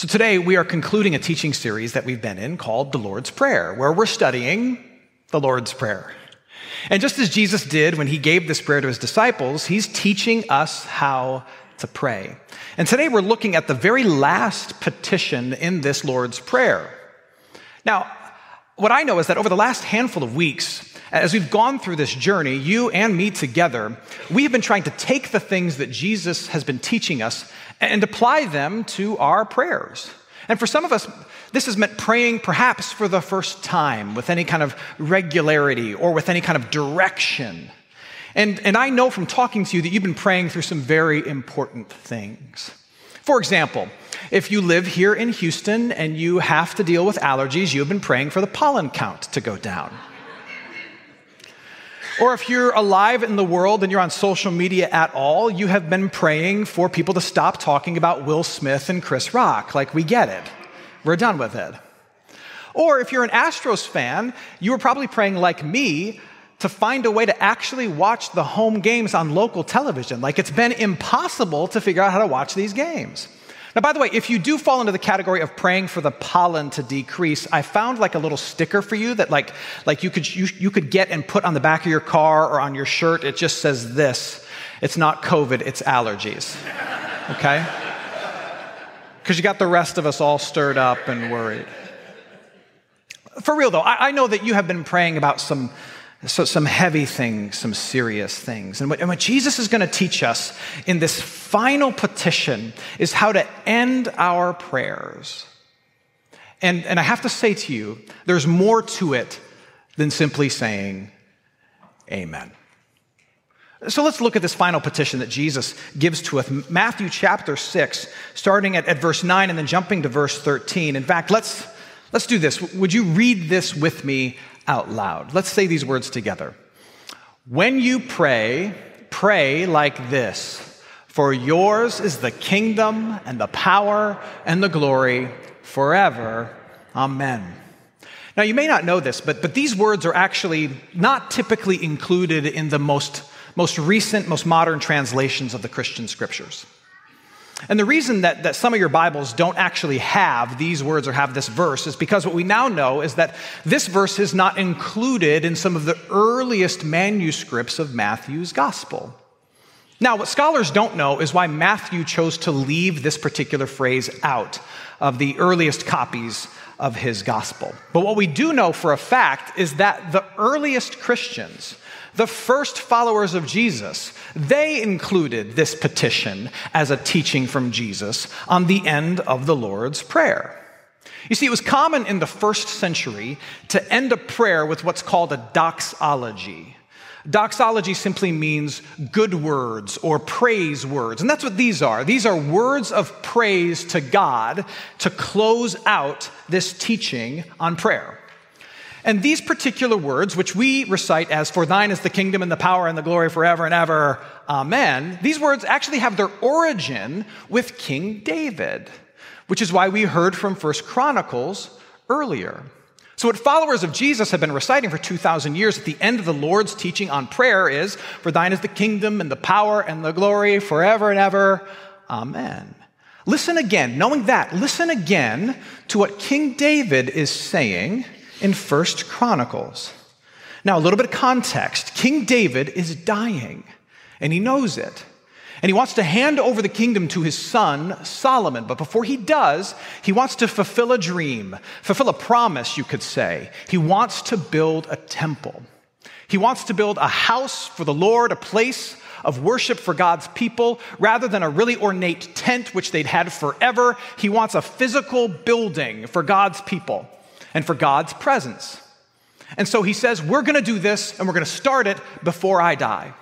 So today we are concluding a teaching series that we've been in called the Lord's Prayer, where we're studying the Lord's Prayer. And just as Jesus did when he gave this prayer to his disciples, he's teaching us how to pray. And today we're looking at the very last petition in this Lord's Prayer. Now, what I know is that over the last handful of weeks, as we've gone through this journey, you and me together, we have been trying to take the things that Jesus has been teaching us and apply them to our prayers. And for some of us, this has meant praying perhaps for the first time with any kind of regularity or with any kind of direction. And, and I know from talking to you that you've been praying through some very important things. For example, if you live here in Houston and you have to deal with allergies, you've been praying for the pollen count to go down. Or if you're alive in the world and you're on social media at all, you have been praying for people to stop talking about Will Smith and Chris Rock. Like, we get it. We're done with it. Or if you're an Astros fan, you were probably praying like me to find a way to actually watch the home games on local television. Like, it's been impossible to figure out how to watch these games. Now, by the way, if you do fall into the category of praying for the pollen to decrease, I found like a little sticker for you that like, like you, could, you, you could get and put on the back of your car or on your shirt. It just says this. It's not COVID, it's allergies. Okay? Because you got the rest of us all stirred up and worried. For real though, I, I know that you have been praying about some so, some heavy things, some serious things. And what, and what Jesus is going to teach us in this final petition is how to end our prayers. And, and I have to say to you, there's more to it than simply saying, Amen. So let's look at this final petition that Jesus gives to us. Matthew chapter 6, starting at, at verse 9 and then jumping to verse 13. In fact, let's, let's do this. Would you read this with me out loud. Let's say these words together. When you pray, pray like this For yours is the kingdom and the power and the glory forever. Amen. Now, you may not know this, but, but these words are actually not typically included in the most, most recent, most modern translations of the Christian scriptures. And the reason that, that some of your Bibles don't actually have these words or have this verse is because what we now know is that this verse is not included in some of the earliest manuscripts of Matthew's gospel. Now, what scholars don't know is why Matthew chose to leave this particular phrase out of the earliest copies of his gospel. But what we do know for a fact is that the earliest Christians, the first followers of Jesus, they included this petition as a teaching from Jesus on the end of the Lord's Prayer. You see, it was common in the first century to end a prayer with what's called a doxology. Doxology simply means good words or praise words. And that's what these are. These are words of praise to God to close out this teaching on prayer. And these particular words, which we recite as, For thine is the kingdom and the power and the glory forever and ever, amen, these words actually have their origin with King David, which is why we heard from First Chronicles earlier. So, what followers of Jesus have been reciting for 2,000 years at the end of the Lord's teaching on prayer is, For thine is the kingdom and the power and the glory forever and ever, amen. Listen again, knowing that, listen again to what King David is saying in First Chronicles. Now, a little bit of context. King David is dying, and he knows it. And he wants to hand over the kingdom to his son, Solomon. But before he does, he wants to fulfill a dream, fulfill a promise, you could say. He wants to build a temple. He wants to build a house for the Lord, a place of worship for God's people, rather than a really ornate tent, which they'd had forever. He wants a physical building for God's people and for God's presence. And so he says, We're going to do this and we're going to start it before I die.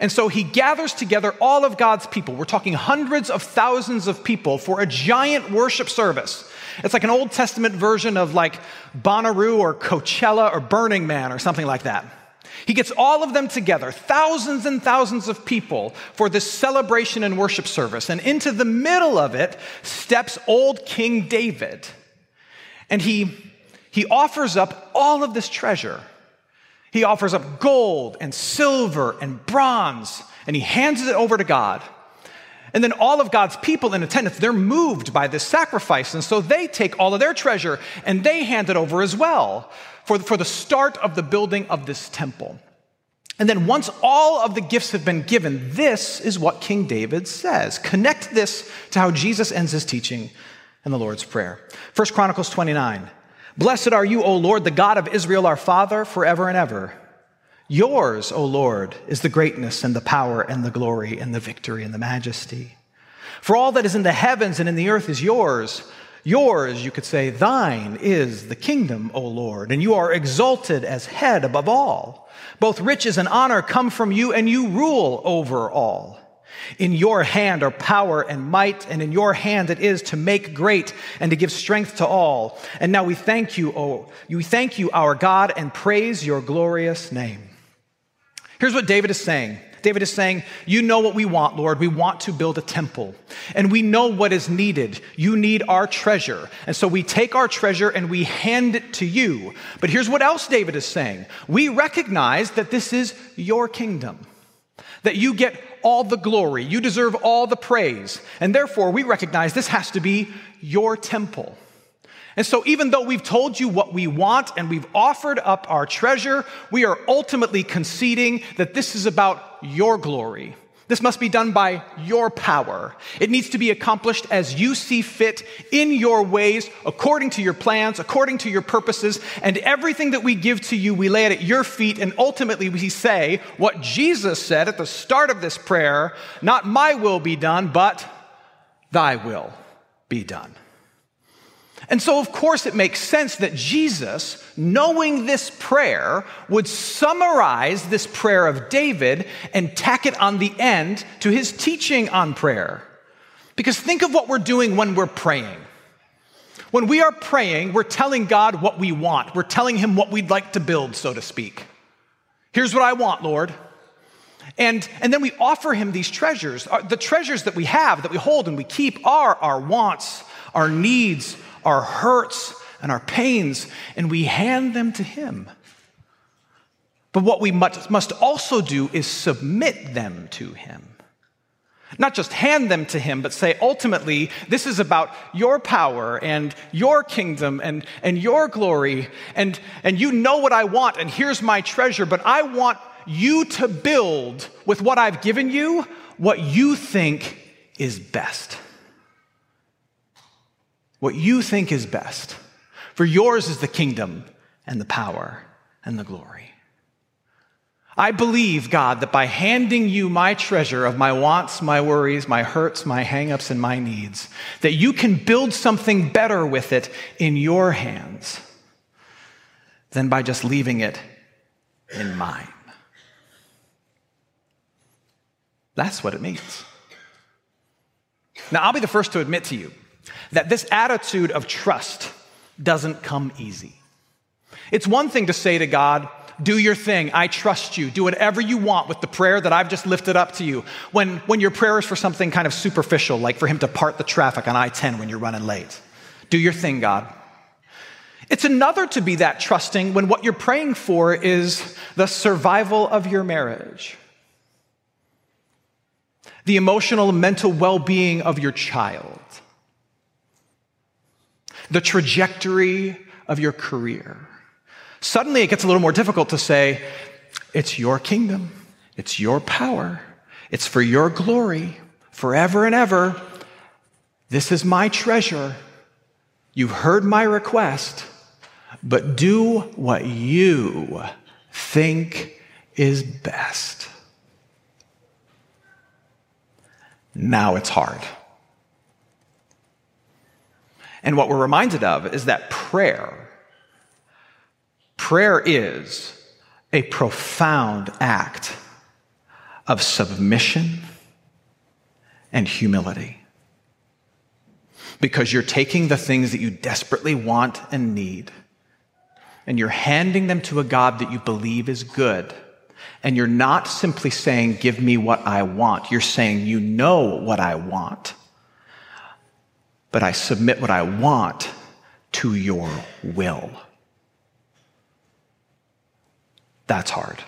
And so he gathers together all of God's people. We're talking hundreds of thousands of people for a giant worship service. It's like an Old Testament version of like Bonnaroo or Coachella or Burning Man or something like that. He gets all of them together, thousands and thousands of people, for this celebration and worship service. And into the middle of it steps old King David. And he he offers up all of this treasure. He offers up gold and silver and bronze, and he hands it over to God. And then all of God's people in attendance, they're moved by this sacrifice. And so they take all of their treasure and they hand it over as well for, for the start of the building of this temple. And then once all of the gifts have been given, this is what King David says. Connect this to how Jesus ends his teaching in the Lord's Prayer. 1 Chronicles 29. Blessed are you, O Lord, the God of Israel, our Father, forever and ever. Yours, O Lord, is the greatness and the power and the glory and the victory and the majesty. For all that is in the heavens and in the earth is yours. Yours, you could say, thine is the kingdom, O Lord, and you are exalted as head above all. Both riches and honor come from you, and you rule over all. In your hand are power and might, and in your hand it is to make great and to give strength to all. And now we thank you, O, we thank you, our God, and praise your glorious name. Here's what David is saying. David is saying, You know what we want, Lord. We want to build a temple. And we know what is needed. You need our treasure. And so we take our treasure and we hand it to you. But here's what else David is saying we recognize that this is your kingdom, that you get all the glory, you deserve all the praise. And therefore, we recognize this has to be your temple. And so, even though we've told you what we want and we've offered up our treasure, we are ultimately conceding that this is about your glory. This must be done by your power. It needs to be accomplished as you see fit in your ways, according to your plans, according to your purposes. And everything that we give to you, we lay it at your feet. And ultimately, we say what Jesus said at the start of this prayer Not my will be done, but thy will be done. And so, of course, it makes sense that Jesus, knowing this prayer, would summarize this prayer of David and tack it on the end to his teaching on prayer. Because think of what we're doing when we're praying. When we are praying, we're telling God what we want, we're telling Him what we'd like to build, so to speak. Here's what I want, Lord. And, and then we offer Him these treasures. Uh, the treasures that we have, that we hold and we keep, are our wants, our needs, our hurts, and our pains, and we hand them to Him. But what we must also do is submit them to Him. Not just hand them to Him, but say, ultimately, this is about your power and your kingdom and, and your glory, and, and you know what I want, and here's my treasure, but I want you to build with what I've given you what you think is best what you think is best. For yours is the kingdom and the power and the glory. I believe, God, that by handing you my treasure of my wants, my worries, my hurts, my hangups, and my needs, that you can build something better with it in your hands than by just leaving it in mine. That's what it means. Now, I'll be the first to admit to you that this attitude of trust doesn't come easy. It's one thing to say to God, do your thing. I trust you. Do whatever you want with the prayer that I've just lifted up to you. When, when your prayer is for something kind of superficial, like for Him to part the traffic on I 10 when you're running late. Do your thing, God. It's another to be that trusting when what you're praying for is the survival of your marriage, the emotional and mental well being of your child the trajectory of your career. Suddenly it gets a little more difficult to say, it's your kingdom, it's your power, it's for your glory forever and ever. This is my treasure. You've heard my request, but do what you think is best. Now it's hard. And what we're reminded of is that prayer, prayer is a profound act of submission and humility. Because you're taking the things that you desperately want and need, and you're handing them to a God that you believe is good. And you're not simply saying, Give me what I want. You're saying, You know what I want but I submit what I want to your will. That's hard.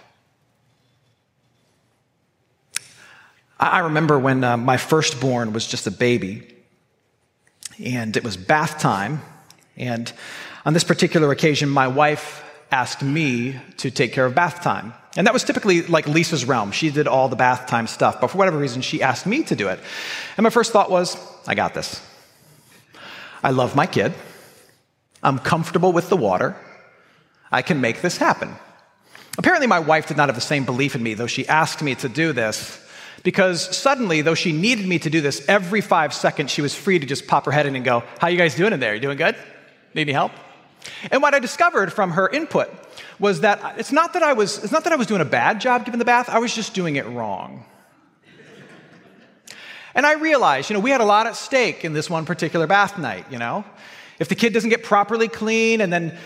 I remember when uh, my firstborn was just a baby, and it was bath time. And on this particular occasion, my wife asked me to take care of bath time. And that was typically like Lisa's realm. She did all the bath time stuff, but for whatever reason, she asked me to do it. And my first thought was, I got this. I love my kid. I'm comfortable with the water. I can make this happen. Apparently, my wife did not have the same belief in me, though she asked me to do this, because suddenly, though she needed me to do this every five seconds, she was free to just pop her head in and go, How you guys doing in there? You doing good? Need any help? And what I discovered from her input was that it's not that I was, it's not that I was doing a bad job giving the bath, I was just doing it wrong. And I realized, you know, we had a lot at stake in this one particular bath night, you know. If the kid doesn't get properly clean and then,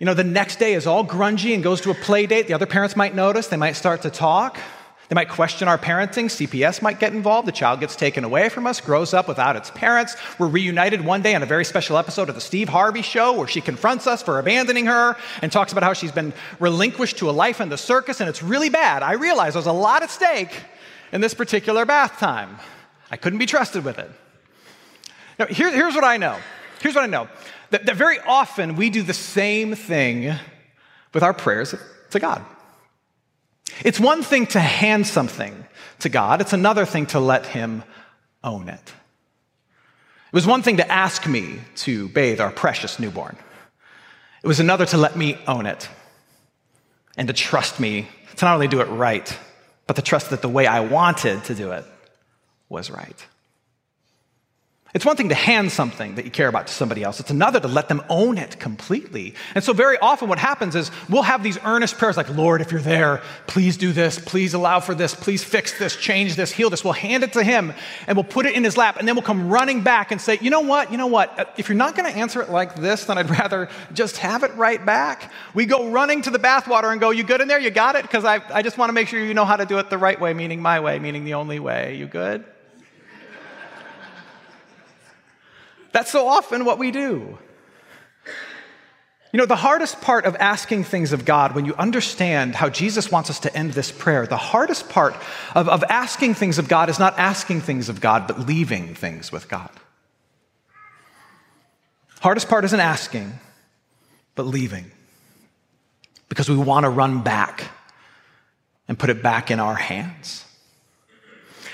you know, the next day is all grungy and goes to a play date, the other parents might notice, they might start to talk. They might question our parenting. CPS might get involved. The child gets taken away from us, grows up without its parents. We're reunited one day on a very special episode of The Steve Harvey Show where she confronts us for abandoning her and talks about how she's been relinquished to a life in the circus, and it's really bad. I realize there's a lot at stake in this particular bath time. I couldn't be trusted with it. Now, here, here's what I know. Here's what I know that, that very often we do the same thing with our prayers to God. It's one thing to hand something to God, it's another thing to let Him own it. It was one thing to ask me to bathe our precious newborn, it was another to let me own it and to trust me to not only do it right, but to trust that the way I wanted to do it was right. It's one thing to hand something that you care about to somebody else. It's another to let them own it completely. And so, very often, what happens is we'll have these earnest prayers like, Lord, if you're there, please do this, please allow for this, please fix this, change this, heal this. We'll hand it to Him and we'll put it in His lap. And then we'll come running back and say, You know what? You know what? Uh, if you're not going to answer it like this, then I'd rather just have it right back. We go running to the bathwater and go, You good in there? You got it? Because I, I just want to make sure you know how to do it the right way, meaning my way, meaning the only way. You good? That's so often what we do. You know, the hardest part of asking things of God, when you understand how Jesus wants us to end this prayer, the hardest part of, of asking things of God is not asking things of God, but leaving things with God. Hardest part isn't asking, but leaving. Because we want to run back and put it back in our hands.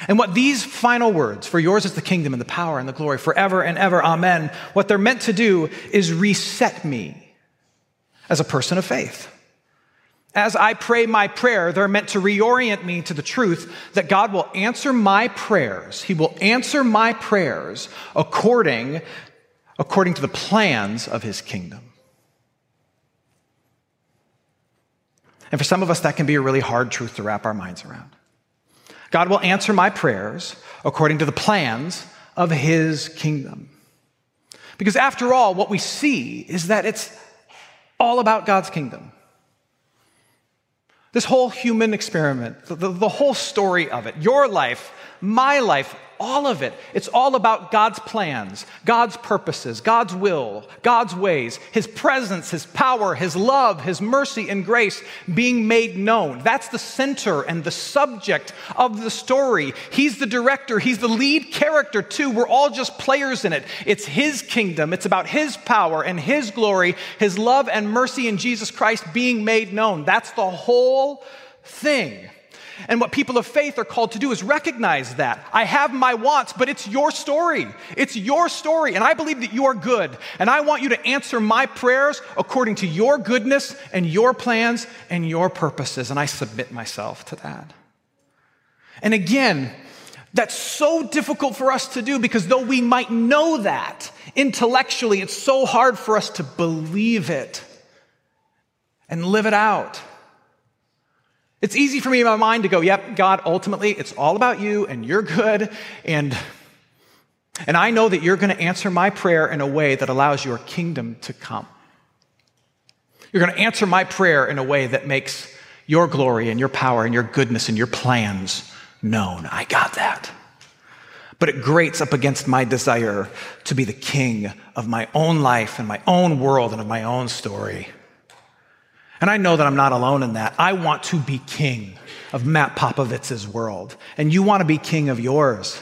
And what these final words, for yours is the kingdom and the power and the glory forever and ever, amen, what they're meant to do is reset me as a person of faith. As I pray my prayer, they're meant to reorient me to the truth that God will answer my prayers. He will answer my prayers according, according to the plans of his kingdom. And for some of us, that can be a really hard truth to wrap our minds around. God will answer my prayers according to the plans of his kingdom. Because after all, what we see is that it's all about God's kingdom. This whole human experiment, the, the, the, whole story of it, your life, my life, all of it. It's all about God's plans, God's purposes, God's will, God's ways, His presence, His power, His love, His mercy and grace being made known. That's the center and the subject of the story. He's the director, He's the lead character too. We're all just players in it. It's His kingdom, it's about His power and His glory, His love and mercy in Jesus Christ being made known. That's the whole thing. And what people of faith are called to do is recognize that. I have my wants, but it's your story. It's your story. And I believe that you are good. And I want you to answer my prayers according to your goodness and your plans and your purposes. And I submit myself to that. And again, that's so difficult for us to do because though we might know that intellectually, it's so hard for us to believe it and live it out. It's easy for me in my mind to go, yep, God, ultimately, it's all about you and you're good. And, and I know that you're going to answer my prayer in a way that allows your kingdom to come. You're going to answer my prayer in a way that makes your glory and your power and your goodness and your plans known. I got that. But it grates up against my desire to be the king of my own life and my own world and of my own story. And I know that I'm not alone in that. I want to be king of Matt Popovits's world, and you want to be king of yours.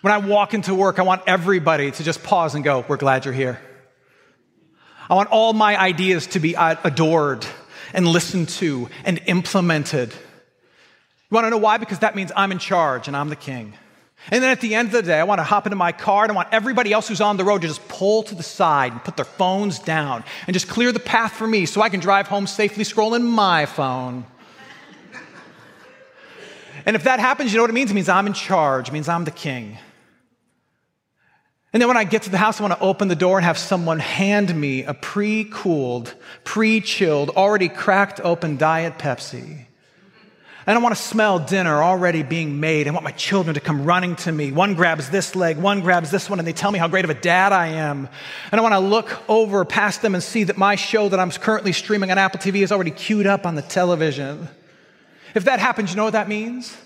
When I walk into work, I want everybody to just pause and go, We're glad you're here. I want all my ideas to be adored and listened to and implemented. You want to know why? Because that means I'm in charge and I'm the king. And then at the end of the day, I want to hop into my car and I want everybody else who's on the road to just pull to the side and put their phones down and just clear the path for me so I can drive home safely scrolling my phone. and if that happens, you know what it means? It means I'm in charge, it means I'm the king. And then when I get to the house, I want to open the door and have someone hand me a pre cooled, pre chilled, already cracked open Diet Pepsi. I want to smell dinner already being made. I want my children to come running to me. One grabs this leg, one grabs this one, and they tell me how great of a dad I am. And I want to look over past them and see that my show that I'm currently streaming on Apple TV is already queued up on the television. If that happens, you know what that means? It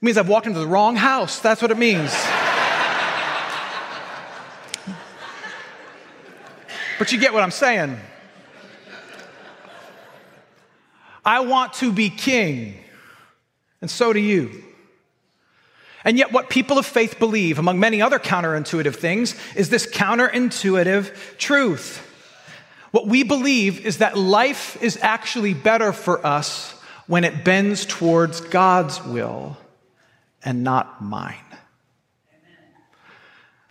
means I've walked into the wrong house. That's what it means. but you get what I'm saying. I want to be king and so do you. And yet, what people of faith believe, among many other counterintuitive things, is this counterintuitive truth. What we believe is that life is actually better for us when it bends towards God's will and not mine.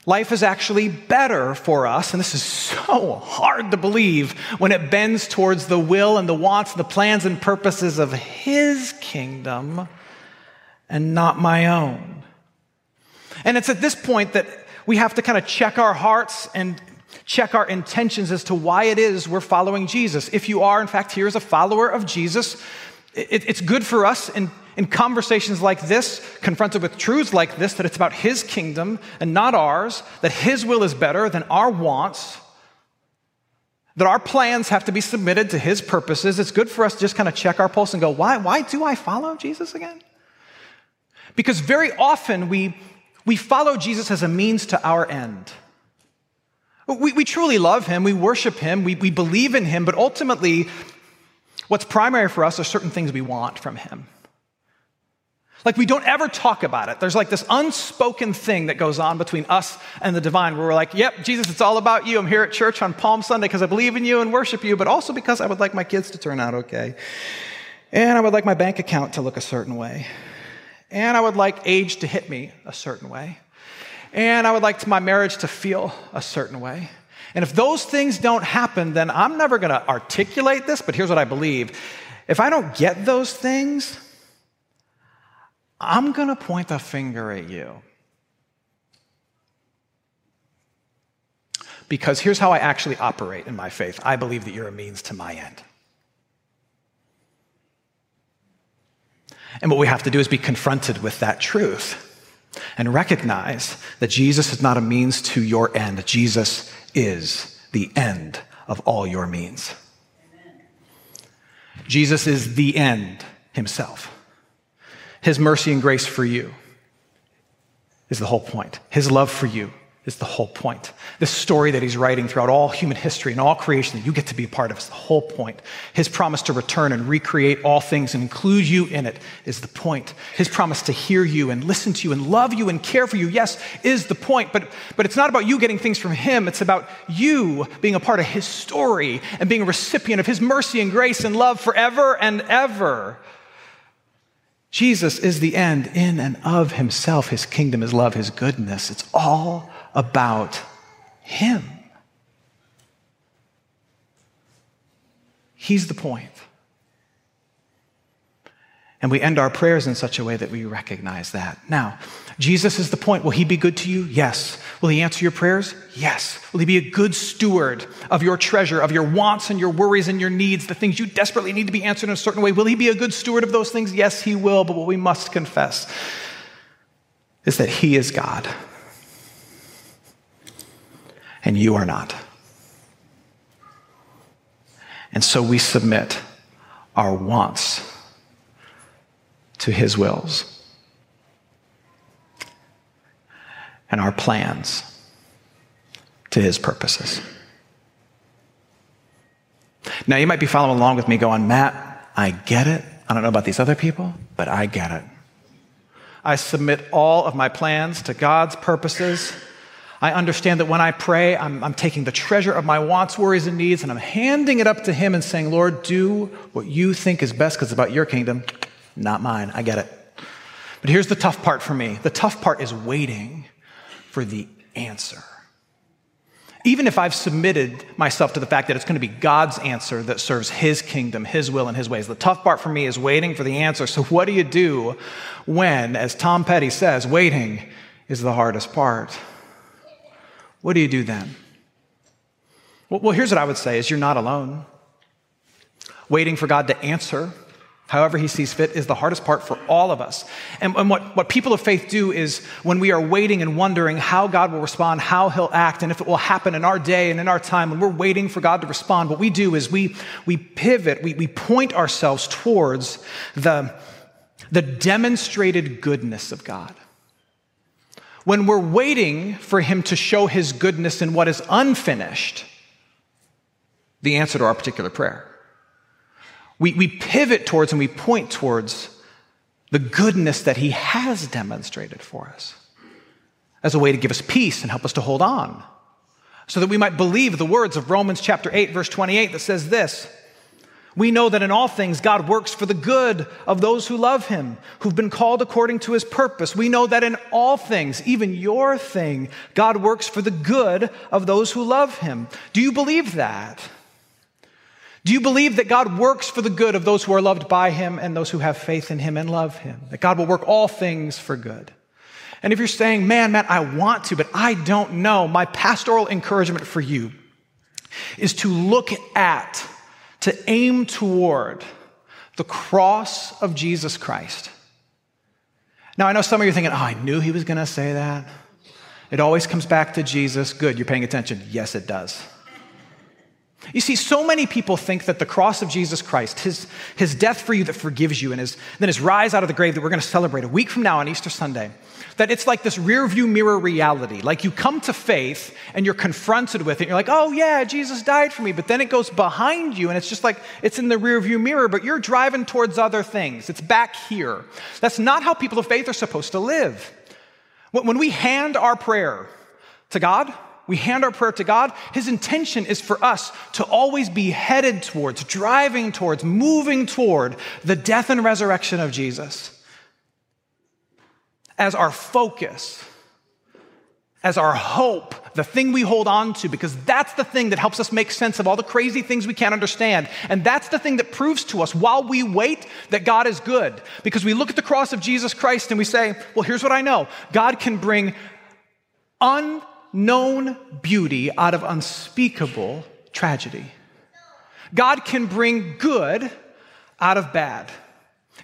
Life is actually better for us, and this is so hard to believe when it bends towards the will and the wants, the plans and purposes of His kingdom and not my own. And it's at this point that we have to kind of check our hearts and check our intentions as to why it is we're following Jesus. If you are, in fact, here as a follower of Jesus, it's good for us in, in conversations like this, confronted with truths like this, that it's about His kingdom and not ours, that His will is better than our wants, that our plans have to be submitted to His purposes. It's good for us to just kind of check our pulse and go, why, why do I follow Jesus again? Because very often we, we follow Jesus as a means to our end. We, we truly love him, we worship him, we, we believe in him, but ultimately, what's primary for us are certain things we want from him. Like we don't ever talk about it. There's like this unspoken thing that goes on between us and the divine where we're like, yep, Jesus, it's all about you. I'm here at church on Palm Sunday because I believe in you and worship you, but also because I would like my kids to turn out okay. And I would like my bank account to look a certain way. And I would like age to hit me a certain way. And I would like my marriage to feel a certain way. And if those things don't happen, then I'm never going to articulate this, but here's what I believe. If I don't get those things, I'm going to point the finger at you. Because here's how I actually operate in my faith I believe that you're a means to my end. And what we have to do is be confronted with that truth and recognize that Jesus is not a means to your end. Jesus is the end of all your means. Amen. Jesus is the end himself. His mercy and grace for you is the whole point. His love for you is the whole point. This story that he's writing throughout all human history and all creation that you get to be a part of is the whole point. His promise to return and recreate all things and include you in it is the point. His promise to hear you and listen to you and love you and care for you, yes, is the point. But, but it's not about you getting things from him. It's about you being a part of his story and being a recipient of his mercy and grace and love forever and ever. Jesus is the end in and of himself. His kingdom, his love, his goodness. It's all about Him. He's the point. And we end our prayers in such a way that we recognize that. Now, Jesus is the point. Will he be good to you? Yes. Will he answer your prayers? Yes. Will he be a good steward of your treasure, of your wants and your worries and your needs, the things you desperately need to be answered in a certain way? Will he be a good steward of those things? Yes, he will. But what we must confess is that he is God and you are not. And so we submit our wants to His wills and our plans to His purposes. Now, you might be following along with me going, Matt, I get it. I don't know about these other people, but I get it. I submit all of my plans to God's purposes. I understand that when I pray, I'm, I'm, taking the treasure of my wants, worries, and needs, and I'm handing it up to Him and saying, Lord, do what you think is best because it's about your kingdom, not mine. I get it. But here's the tough part for me the tough part is waiting for the answer. Even if I've submitted myself to the fact that it's going to be God's answer that serves His kingdom, His will, and His ways, the tough part for me is waiting for the answer. So, what do you do when, as Tom Petty says, waiting is the hardest part? What do you do then? Well, here's what I would say is you're not alone. Waiting for God to answer however he sees fit, is the hardest part for all of us. And, and, what, what people of faith do is when we are waiting and wondering how God will respond, how he'll act, and if it will happen in our day and in our time, when we're waiting for God to respond, what we do is we, we pivot, we, we point ourselves towards the, the demonstrated goodness of God. When we're waiting for him to show his goodness in what is unfinished, the answer to our particular prayer we, we pivot towards and we point towards the goodness that He has demonstrated for us as a way to give us peace and help us to hold on, so that we might believe the words of Romans chapter 8, verse 28 that says this. We know that in all things God works for the good of those who love him, who've been called according to his purpose. We know that in all things, even your thing, God works for the good of those who love him. Do you believe that? Do you believe that God works for the good of those who are loved by him and those who have faith in him and love him? That God will work all things for good? And if you're saying, man, Matt, I want to, but I don't know, my pastoral encouragement for you is to look at, to aim toward the cross of Jesus Christ. Now, I know some of you are thinking, oh, I knew he was going to say that. It always comes back to Jesus. Good, you're paying attention. Yes, it does. You see, so many people think that the cross of Jesus Christ, his, his death for you that forgives you, and his, then his rise out of the grave that we're going to celebrate a week from now on Easter Sunday, that it's like this rear view mirror reality. Like you come to faith and you're confronted with it, and you're like, oh yeah, Jesus died for me. But then it goes behind you, and it's just like it's in the rear view mirror, but you're driving towards other things. It's back here. That's not how people of faith are supposed to live. When we hand our prayer to God, we hand our prayer to God, His intention is for us to always be headed towards, driving towards, moving toward the death and resurrection of Jesus as our focus, as our hope, the thing we hold on to, because that's the thing that helps us make sense of all the crazy things we can't understand. And that's the thing that proves to us while we wait that God is good. Because we look at the cross of Jesus Christ and we say, well, here's what I know God can bring un unknown beauty out of unspeakable tragedy. God can bring good out of bad.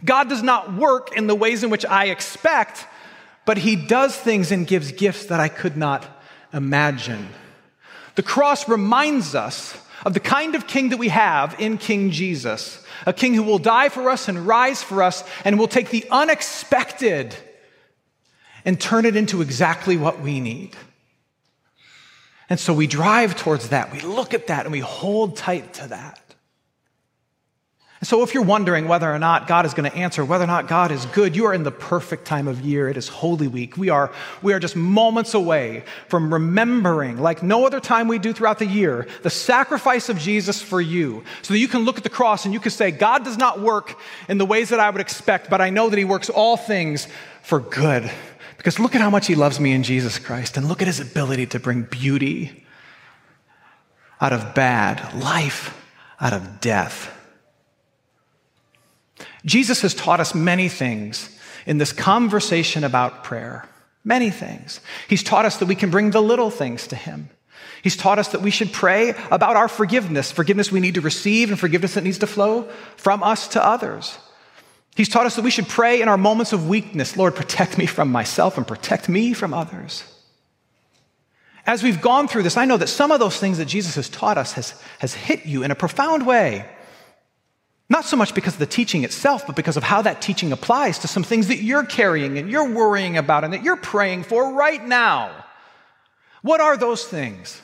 God does not work in the ways in which I expect, but He does things and gives gifts that I could not imagine. The cross reminds us of the kind of king that we have in King Jesus, a king who will die for us and rise for us and will take the unexpected and turn it into exactly what we need. And so we drive towards that. We look at that and we hold tight to that. And so if you're wondering whether or not God is going to answer, whether or not God is good, you are in the perfect time of year. It is Holy Week. We are, we are just moments away from remembering, like no other time we do throughout the year, the sacrifice of Jesus for you. So that you can look at the cross and you can say, God does not work in the ways that I would expect, but I know that He works all things for good because look at how much he loves me in Jesus Christ, and look at his ability to bring beauty out of bad, life out of death. Jesus has taught us many things in this conversation about prayer. Many things. He's taught us that we can bring the little things to him. He's taught us that we should pray about our forgiveness, forgiveness we need to receive and forgiveness that needs to flow from us to others. He's taught us that we should pray in our moments of weakness Lord, protect me from myself and protect me from others. As we've gone through this, I know that some of those things that Jesus has taught us has, has hit you in a profound way. Not so much because of the teaching itself, but because of how that teaching applies to some things that you're carrying and you're worrying about and that you're praying for right now. What are those things?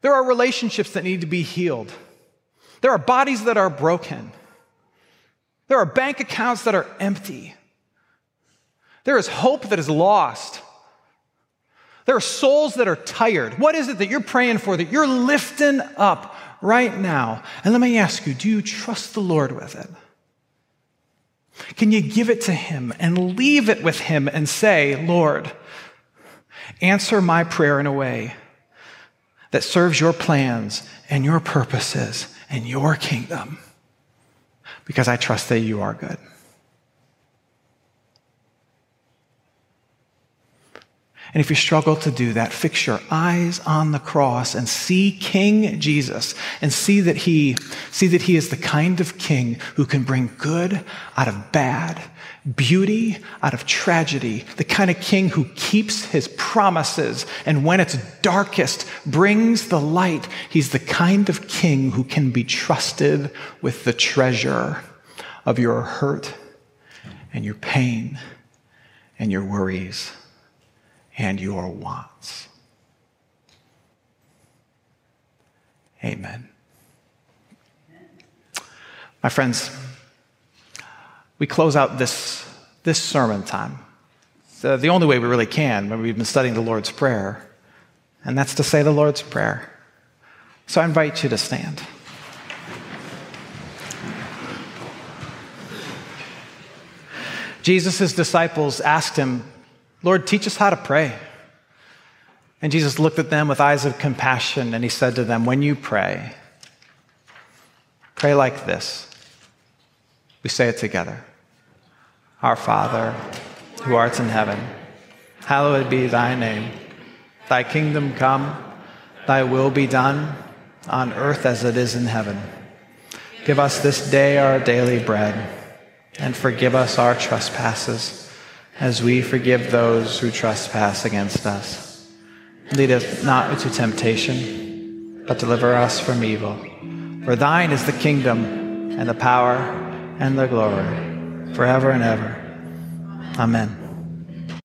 There are relationships that need to be healed. There are bodies that are broken. There are bank accounts that are empty. There is hope that is lost. There are souls that are tired. What is it that you're praying for that you're lifting up right now? And let me ask you do you trust the Lord with it? Can you give it to Him and leave it with Him and say, Lord, answer my prayer in a way that serves your plans and your purposes and your kingdom? Because I trust that you are good. And if you struggle to do that, fix your eyes on the cross and see King Jesus and see that he, see that he is the kind of king who can bring good out of bad, beauty out of tragedy, the kind of king who keeps his promises and when it's darkest brings the light. He's the kind of king who can be trusted with the treasure of your hurt and your pain and your worries and your wants. Amen. My friends, we close out this, this sermon time the, the only way we really can when we've been studying the Lord's Prayer, and that's to say the Lord's Prayer. So I invite you to stand. Jesus' disciples asked him, Lord, teach us how to pray. And Jesus looked at them with eyes of compassion and he said to them, When you pray, pray like this. We say it together Our Father, who art in heaven, hallowed be thy name. Thy kingdom come, thy will be done, on earth as it is in heaven. Give us this day our daily bread, and forgive us our trespasses as we forgive those who trespass against us. Lead us not into temptation, but deliver us from evil. For thine is the kingdom, and the power, and the glory, forever and ever. Amen.